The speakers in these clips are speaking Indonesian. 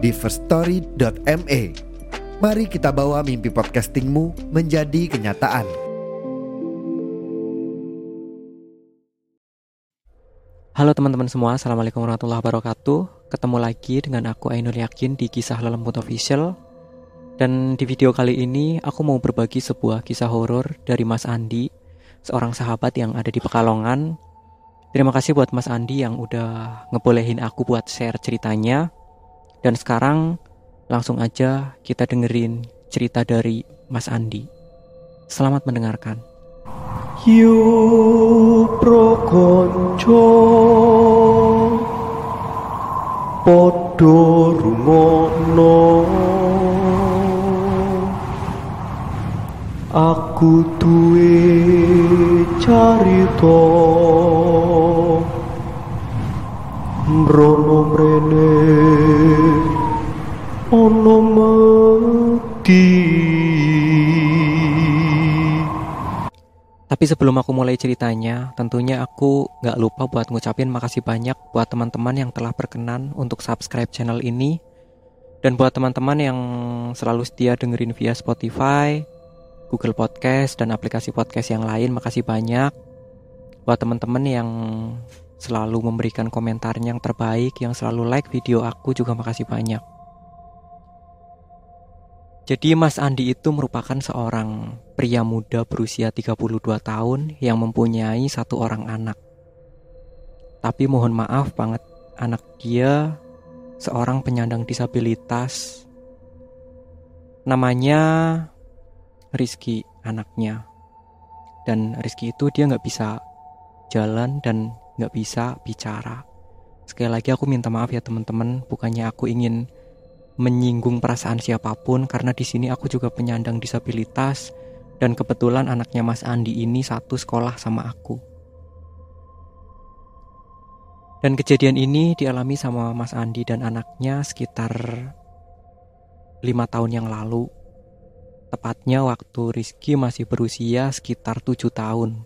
di firststory.me. Mari kita bawa mimpi podcastingmu menjadi kenyataan. Halo teman-teman semua, Assalamualaikum warahmatullahi wabarakatuh Ketemu lagi dengan aku Ainul Yakin di kisah Lelembut Official Dan di video kali ini aku mau berbagi sebuah kisah horor dari Mas Andi Seorang sahabat yang ada di Pekalongan Terima kasih buat Mas Andi yang udah ngebolehin aku buat share ceritanya Dan sekarang langsung aja kita dengerin cerita dari Mas Andi. Selamat mendengarkan. Yu prokonco Podo rumono. Aku duwe carito Mrono mrene Ono mati Tapi sebelum aku mulai ceritanya, tentunya aku nggak lupa buat ngucapin makasih banyak buat teman-teman yang telah berkenan untuk subscribe channel ini. Dan buat teman-teman yang selalu setia dengerin via Spotify, Google Podcast, dan aplikasi podcast yang lain, makasih banyak. Buat teman-teman yang selalu memberikan komentarnya yang terbaik, yang selalu like video aku juga makasih banyak. Jadi Mas Andi itu merupakan seorang pria muda berusia 32 tahun yang mempunyai satu orang anak. Tapi mohon maaf banget, anak dia seorang penyandang disabilitas. Namanya Rizky anaknya. Dan Rizky itu dia nggak bisa jalan dan nggak bisa bicara. Sekali lagi aku minta maaf ya teman-teman, bukannya aku ingin menyinggung perasaan siapa pun karena di sini aku juga penyandang disabilitas dan kebetulan anaknya Mas Andi ini satu sekolah sama aku. Dan kejadian ini dialami sama Mas Andi dan anaknya sekitar lima tahun yang lalu. Tepatnya waktu Rizky masih berusia sekitar tujuh tahun.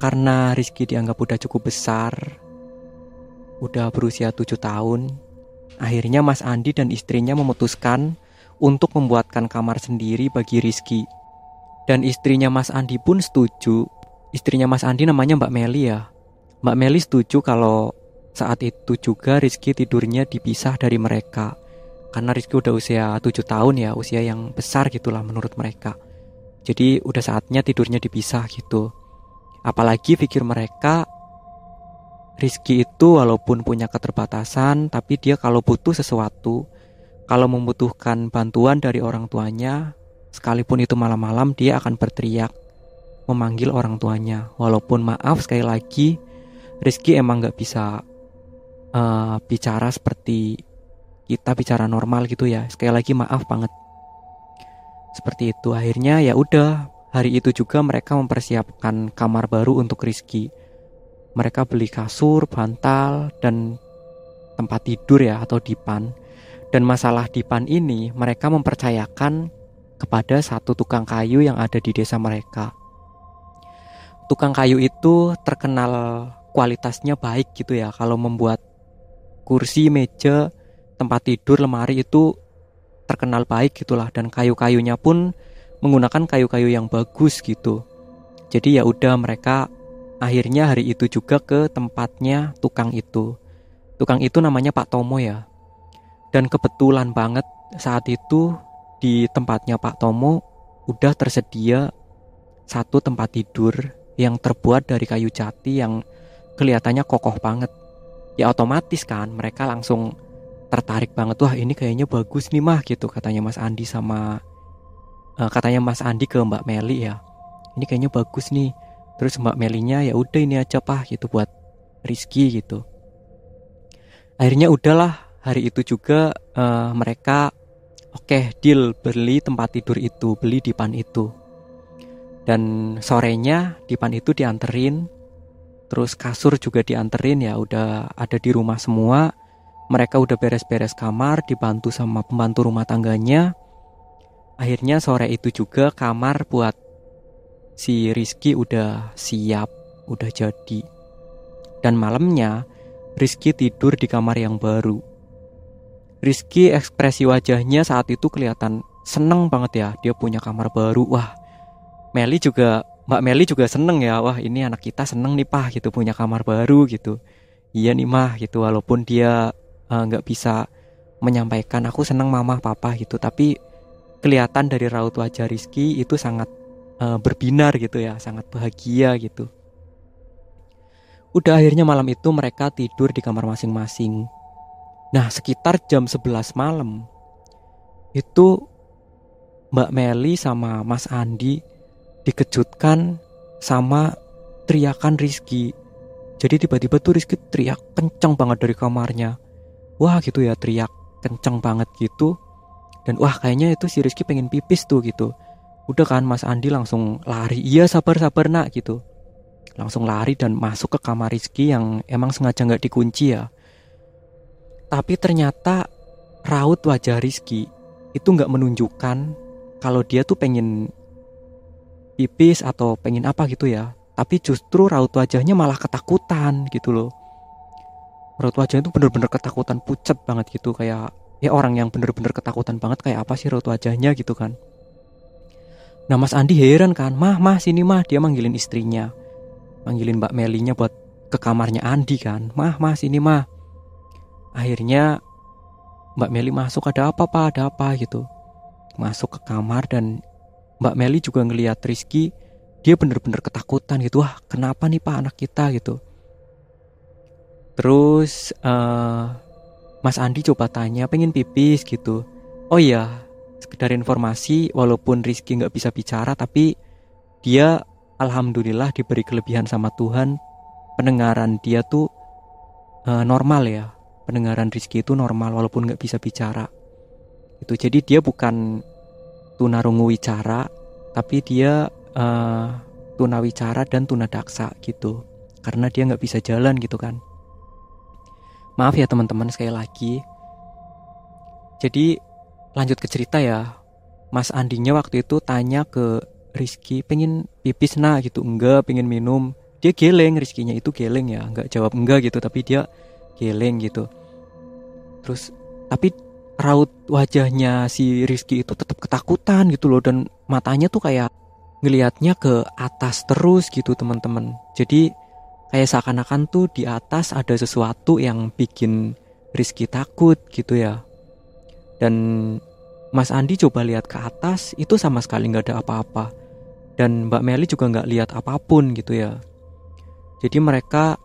Karena Rizky dianggap udah cukup besar, udah berusia tujuh tahun, Akhirnya Mas Andi dan istrinya memutuskan untuk membuatkan kamar sendiri bagi Rizky. Dan istrinya Mas Andi pun setuju. Istrinya Mas Andi namanya Mbak Meli ya. Mbak Meli setuju kalau saat itu juga Rizky tidurnya dipisah dari mereka. Karena Rizky udah usia 7 tahun ya, usia yang besar gitulah menurut mereka. Jadi udah saatnya tidurnya dipisah gitu. Apalagi pikir mereka Rizky itu walaupun punya keterbatasan, tapi dia kalau butuh sesuatu, kalau membutuhkan bantuan dari orang tuanya, sekalipun itu malam-malam, dia akan berteriak, memanggil orang tuanya. Walaupun maaf sekali lagi, Rizky emang nggak bisa uh, bicara seperti kita bicara normal gitu ya. Sekali lagi maaf banget. Seperti itu. Akhirnya ya udah, hari itu juga mereka mempersiapkan kamar baru untuk Rizky mereka beli kasur, bantal, dan tempat tidur ya atau dipan. Dan masalah dipan ini mereka mempercayakan kepada satu tukang kayu yang ada di desa mereka. Tukang kayu itu terkenal kualitasnya baik gitu ya kalau membuat kursi, meja, tempat tidur, lemari itu terkenal baik gitulah dan kayu-kayunya pun menggunakan kayu-kayu yang bagus gitu. Jadi ya udah mereka Akhirnya hari itu juga ke tempatnya tukang itu. Tukang itu namanya Pak Tomo ya. Dan kebetulan banget saat itu di tempatnya Pak Tomo udah tersedia satu tempat tidur yang terbuat dari kayu jati yang kelihatannya kokoh banget. Ya otomatis kan mereka langsung tertarik banget wah ini kayaknya bagus nih mah gitu katanya Mas Andi sama uh, katanya Mas Andi ke Mbak Meli ya. Ini kayaknya bagus nih terus mbak Melinya ya udah ini aja pah gitu buat Rizky gitu akhirnya udahlah hari itu juga uh, mereka oke okay, deal beli tempat tidur itu, beli dipan itu. Dan sorenya dipan itu dianterin, terus kasur juga dianterin ya udah ada di rumah semua. Mereka udah beres-beres kamar, dibantu sama pembantu rumah tangganya. Akhirnya sore itu juga kamar buat si Rizky udah siap, udah jadi. Dan malamnya Rizky tidur di kamar yang baru. Rizky ekspresi wajahnya saat itu kelihatan seneng banget ya dia punya kamar baru wah Meli juga Mbak Meli juga seneng ya wah ini anak kita seneng nih pah gitu punya kamar baru gitu iya nih mah gitu walaupun dia eh, nggak uh, bisa menyampaikan aku seneng mama papa gitu tapi kelihatan dari raut wajah Rizky itu sangat uh, berbinar gitu ya sangat bahagia gitu. Udah akhirnya malam itu mereka tidur di kamar masing-masing. Nah sekitar jam 11 malam Itu Mbak Meli sama Mas Andi Dikejutkan sama teriakan Rizky. Jadi tiba-tiba tuh Rizky teriak kencang banget dari kamarnya. Wah gitu ya teriak kencang banget gitu Dan wah kayaknya itu si Rizky pengen pipis tuh gitu Udah kan Mas Andi langsung lari Iya sabar-sabar nak gitu Langsung lari dan masuk ke kamar Rizky yang emang sengaja nggak dikunci ya tapi ternyata raut wajah Rizky itu nggak menunjukkan kalau dia tuh pengen pipis atau pengen apa gitu ya. Tapi justru raut wajahnya malah ketakutan gitu loh. Raut wajahnya itu bener-bener ketakutan pucat banget gitu kayak ya orang yang bener-bener ketakutan banget kayak apa sih raut wajahnya gitu kan. Nah Mas Andi heran kan, mah mah sini mah. Dia manggilin istrinya, manggilin Mbak Melinya buat ke kamarnya Andi kan, mah mah sini mah. Akhirnya Mbak Meli masuk ada apa pak? Ada apa? gitu. Masuk ke kamar dan Mbak Meli juga ngeliat Rizky dia bener-bener ketakutan gitu. Wah kenapa nih pak anak kita? gitu. Terus uh, Mas Andi coba tanya pengen pipis gitu. Oh iya sekedar informasi walaupun Rizky nggak bisa bicara tapi dia alhamdulillah diberi kelebihan sama Tuhan. Pendengaran dia tuh uh, normal ya. Pendengaran Rizky itu normal walaupun nggak bisa bicara. Itu jadi dia bukan tunarungu wicara tapi dia uh, tunawicara dan tunadaksa gitu. Karena dia nggak bisa jalan gitu kan maaf ya teman-teman sekali lagi. Jadi lanjut ke cerita ya. Mas Andinya waktu itu tanya ke Rizky pengen pipis nah gitu. Enggak pengen minum. Dia geleng Rizkynya itu geleng ya. Nggak jawab enggak gitu. Tapi dia geleng gitu. Terus tapi raut wajahnya si Rizky itu tetap ketakutan gitu loh. Dan matanya tuh kayak ngelihatnya ke atas terus gitu teman-teman. Jadi kayak seakan-akan tuh di atas ada sesuatu yang bikin Rizky takut gitu ya. Dan Mas Andi coba lihat ke atas itu sama sekali nggak ada apa-apa. Dan Mbak Meli juga nggak lihat apa pun gitu ya. Jadi mereka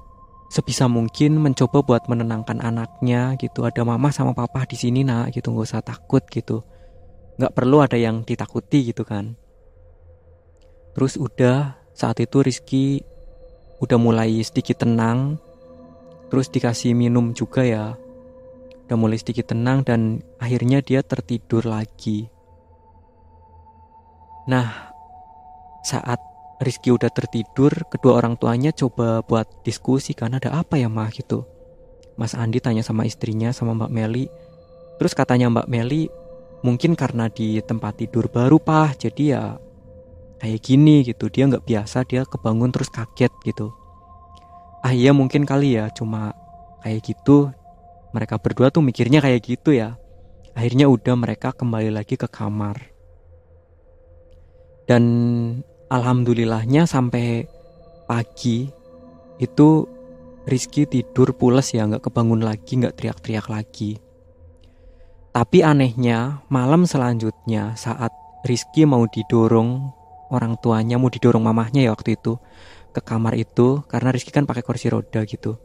sebisa mungkin mencoba buat menenangkan anaknya gitu. Ada mama sama papa di sini nak gitu. Nggak usah takut gitu. Nggak perlu ada yang ditakuti gitu kan. Terus udah saat itu Rizky udah mulai sedikit tenang terus dikasih minum juga ya udah mulai sedikit tenang dan akhirnya dia tertidur lagi nah saat Rizky udah tertidur, kedua orang tuanya coba buat diskusi kan ada apa ya mah gitu. Mas Andi tanya sama istrinya sama Mbak Meli. Terus katanya Mbak Meli mungkin karena di tempat tidur baru pah jadi ya kayak gini gitu dia nggak biasa dia kebangun terus kaget gitu. Ah iya mungkin kali ya cuma kayak gitu mereka berdua tuh mikirnya kayak gitu ya. Akhirnya udah mereka kembali lagi ke kamar. Dan alhamdulillahnya sampai pagi itu Rizky tidur pules ya nggak kebangun lagi nggak teriak-teriak lagi tapi anehnya malam selanjutnya saat Rizky mau didorong orang tuanya mau didorong mamahnya ya waktu itu ke kamar itu karena Rizky kan pakai kursi roda gitu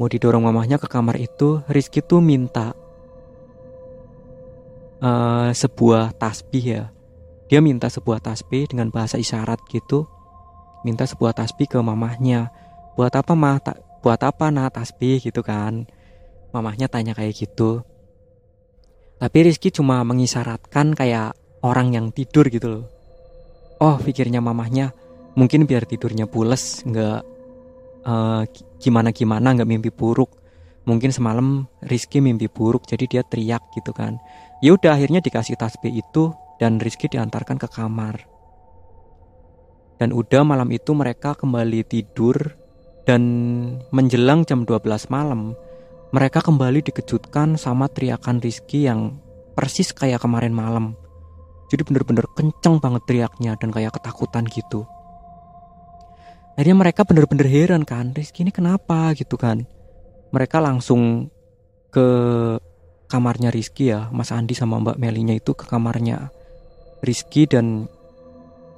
mau didorong mamahnya ke kamar itu Rizky tuh minta uh, sebuah tasbih ya dia minta sebuah tasbih dengan bahasa isyarat gitu. Minta sebuah tasbih ke mamahnya. Buat apa mah? Ta buat apa nah tasbih gitu kan? mamahnya tanya kayak gitu tapi Rizky cuma mengisyaratkan kayak orang yang tidur gitu loh oh pikirnya mamahnya. Mungkin biar tidurnya pules nggak uh, gimana gimana nggak mimpi buruk. Mungkin semalam Rizky mimpi buruk jadi dia teriak gitu kan. Ya udah akhirnya dikasih tasbih itu dan Rizky diantarkan ke kamar. Dan udah malam itu mereka kembali tidur dan menjelang jam 12 malam mereka kembali dikejutkan sama teriakan Rizky yang persis kayak kemarin malam. Jadi bener-bener kenceng banget teriaknya dan kayak ketakutan gitu. Akhirnya mereka bener-bener heran kan, Rizky ini kenapa? gitu kan. Mereka langsung ke kamarnya Rizky ya, Mas Andi sama Mbak Melinya itu ke kamarnya Rizky dan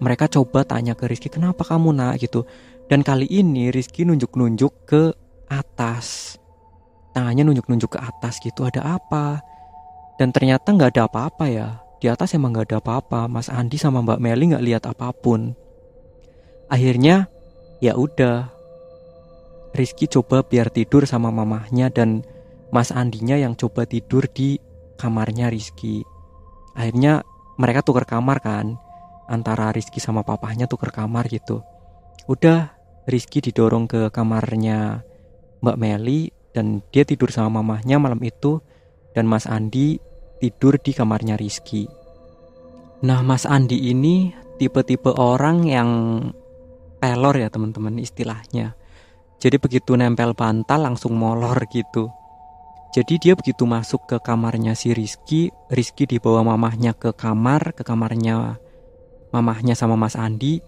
mereka coba tanya ke Rizky kenapa kamu nak? gitu. Dan kali ini Rizky nunjuk-nunjuk ke atas. Tangannya nunjuk-nunjuk ke atas gitu ada apa? Dan ternyata nggak ada apa-apa ya di atas emang nggak ada apa-apa. Mas Andi sama Mbak Meli nggak lihat apa pun. Akhirnya ya udah. Rizky coba biar tidur sama mamahnya dan Mas Andinya yang coba tidur di kamarnya Rizky. Akhirnya mereka tukar kamar kan antara Rizky sama papahnya tuker kamar gitu. Udah Rizky didorong ke kamarnya Mbak Meli dan dia tidur sama mamahnya malam itu dan Mas Andi tidur di kamarnya Rizky. Nah Mas Andi ini tipe-tipe orang yang pelor ya teman-teman istilahnya. Jadi begitu nempel bantal langsung molor gitu. Jadi dia begitu masuk ke kamarnya si Rizky, Rizky dibawa mamahnya ke kamar, ke kamarnya mamahnya sama Mas Andi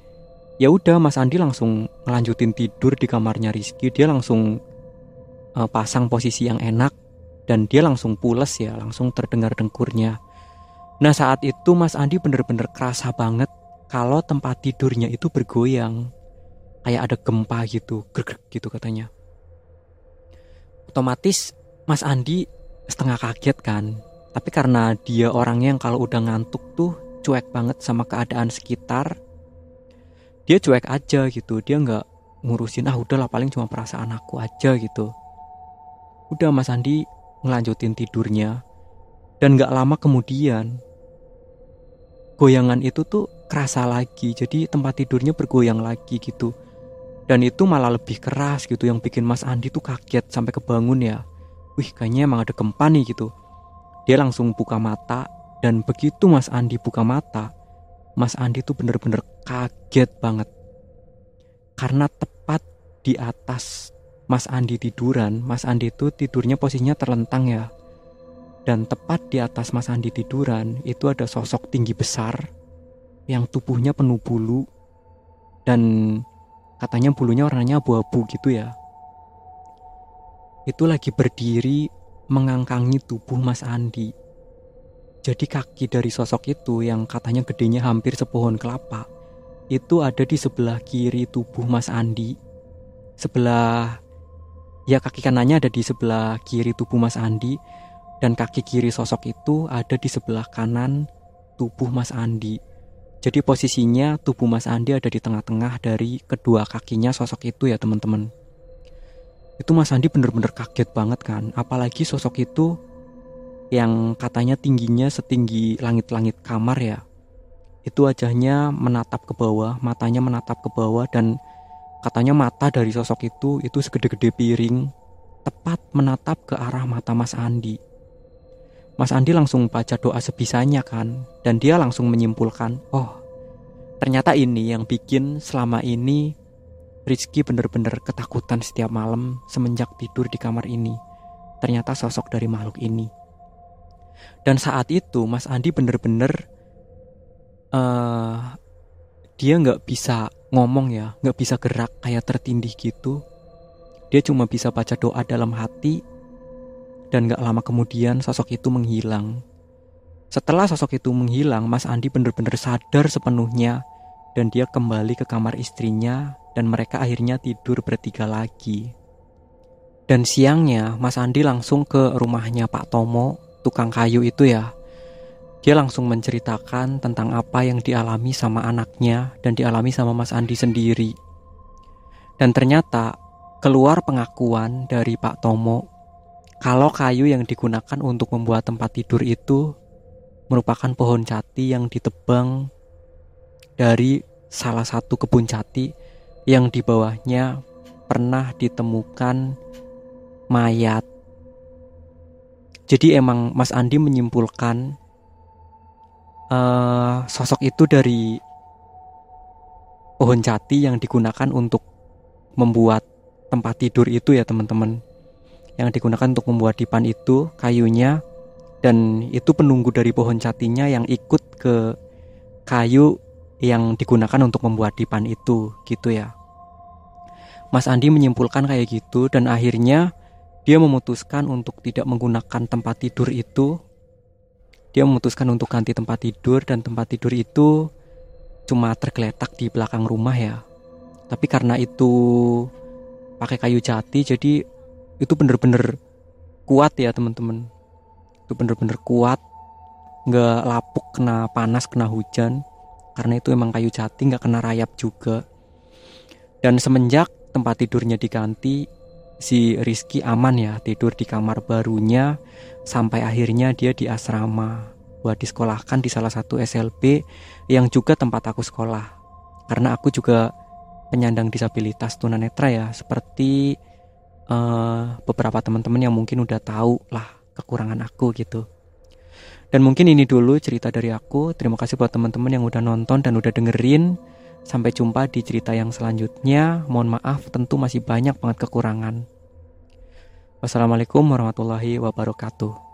ya udah Mas Andi langsung ngelanjutin tidur di kamarnya Rizky dia langsung uh, pasang posisi yang enak dan dia langsung pules ya langsung terdengar dengkurnya. Nah saat itu Mas Andi bener-bener kerasa banget kalau tempat tidurnya itu bergoyang. Kayak ada gempa gitu grek gitu katanya. Otomatis Mas Andi setengah kaget kan. Tapi karena dia orangnya yang kalau udah ngantuk tuh cuek banget sama keadaan sekitar dia cuek aja gitu. Dia nggak ngurusin ah udahlah paling cuma perasaan aku aja gitu. Udah Mas Andi ngelanjutin tidurnya. Dan nggak lama kemudian goyangan itu tuh kerasa lagi. Jadi tempat tidurnya bergoyang lagi gitu. Dan itu malah lebih keras gitu yang bikin Mas Andi tuh kaget sampai kebangun ya. Wih kayaknya emang ada gempa nih gitu. Dia langsung buka mata dan begitu Mas Andi buka mata, Mas Andi tuh bener-bener kaget banget. Karena tepat di atas Mas Andi tiduran, Mas Andi itu tidurnya posisinya terlentang ya. Dan tepat di atas Mas Andi tiduran itu ada sosok tinggi besar yang tubuhnya penuh bulu dan katanya bulunya warnanya abu-abu gitu ya. Itu lagi berdiri mengangkangi tubuh Mas Andi jadi kaki dari sosok itu yang katanya gedenya hampir sepohon kelapa itu ada di sebelah kiri tubuh Mas Andi. Sebelah ya kaki kanannya ada di sebelah kiri tubuh Mas Andi dan kaki kiri sosok itu ada di sebelah kanan tubuh Mas Andi. Jadi posisinya tubuh Mas Andi ada di tengah-tengah dari kedua kakinya sosok itu ya teman-teman. Itu Mas Andi bener-bener kaget banget kan, apalagi sosok itu yang katanya tingginya setinggi langit-langit kamar ya. Itu wajahnya menatap ke bawah, matanya menatap ke bawah dan katanya mata dari sosok itu itu segede-gede piring tepat menatap ke arah mata Mas Andi. Mas Andi langsung baca doa sebisanya kan dan dia langsung menyimpulkan, "Oh, ternyata ini yang bikin selama ini Rizky bener-bener ketakutan setiap malam semenjak tidur di kamar ini. Ternyata sosok dari makhluk ini." Dan saat itu Mas Andi bener-bener uh, dia nggak bisa ngomong ya, nggak bisa gerak kayak tertindih gitu. Dia cuma bisa baca doa dalam hati dan nggak lama kemudian sosok itu menghilang. Setelah sosok itu menghilang, Mas Andi bener-bener sadar sepenuhnya dan dia kembali ke kamar istrinya dan mereka akhirnya tidur bertiga lagi. Dan siangnya Mas Andi langsung ke rumahnya Pak Tomo tukang kayu itu ya dia langsung menceritakan tentang apa yang dialami sama anaknya dan dialami sama Mas Andi sendiri. Dan ternyata keluar pengakuan dari Pak Tomo kalau kayu yang digunakan untuk membuat tempat tidur itu merupakan pohon jati yang ditebang dari salah satu kebun jati yang di bawahnya pernah ditemukan mayat. Jadi emang Mas Andi menyimpulkan uh, sosok itu dari pohon jati yang digunakan untuk membuat tempat tidur itu ya teman-teman. Yang digunakan untuk membuat dipan itu kayunya dan itu penunggu dari pohon jatinya yang ikut ke kayu yang digunakan untuk membuat dipan itu gitu ya. Mas Andi menyimpulkan kayak gitu dan akhirnya dia memutuskan untuk tidak menggunakan tempat tidur itu. Dia memutuskan untuk ganti tempat tidur dan tempat tidur itu cuma tergeletak di belakang rumah ya. Tapi karena itu pakai kayu jati jadi itu bener-bener kuat ya teman-teman. Itu bener-bener kuat, nggak lapuk kena panas kena hujan karena itu emang kayu jati nggak kena rayap juga dan semenjak tempat tidurnya diganti si Rizky aman ya tidur di kamar barunya sampai akhirnya dia di asrama buat disekolahkan di salah satu SLB yang juga tempat aku sekolah karena aku juga penyandang disabilitas tunanetra ya seperti uh, beberapa teman-teman yang mungkin udah tahu lah kekurangan aku gitu dan mungkin ini dulu cerita dari aku. Terima kasih buat teman-teman yang udah nonton dan udah dengerin. Sampai jumpa di cerita yang selanjutnya. Mohon maaf, tentu masih banyak banget kekurangan. Wassalamualaikum warahmatullahi wabarakatuh.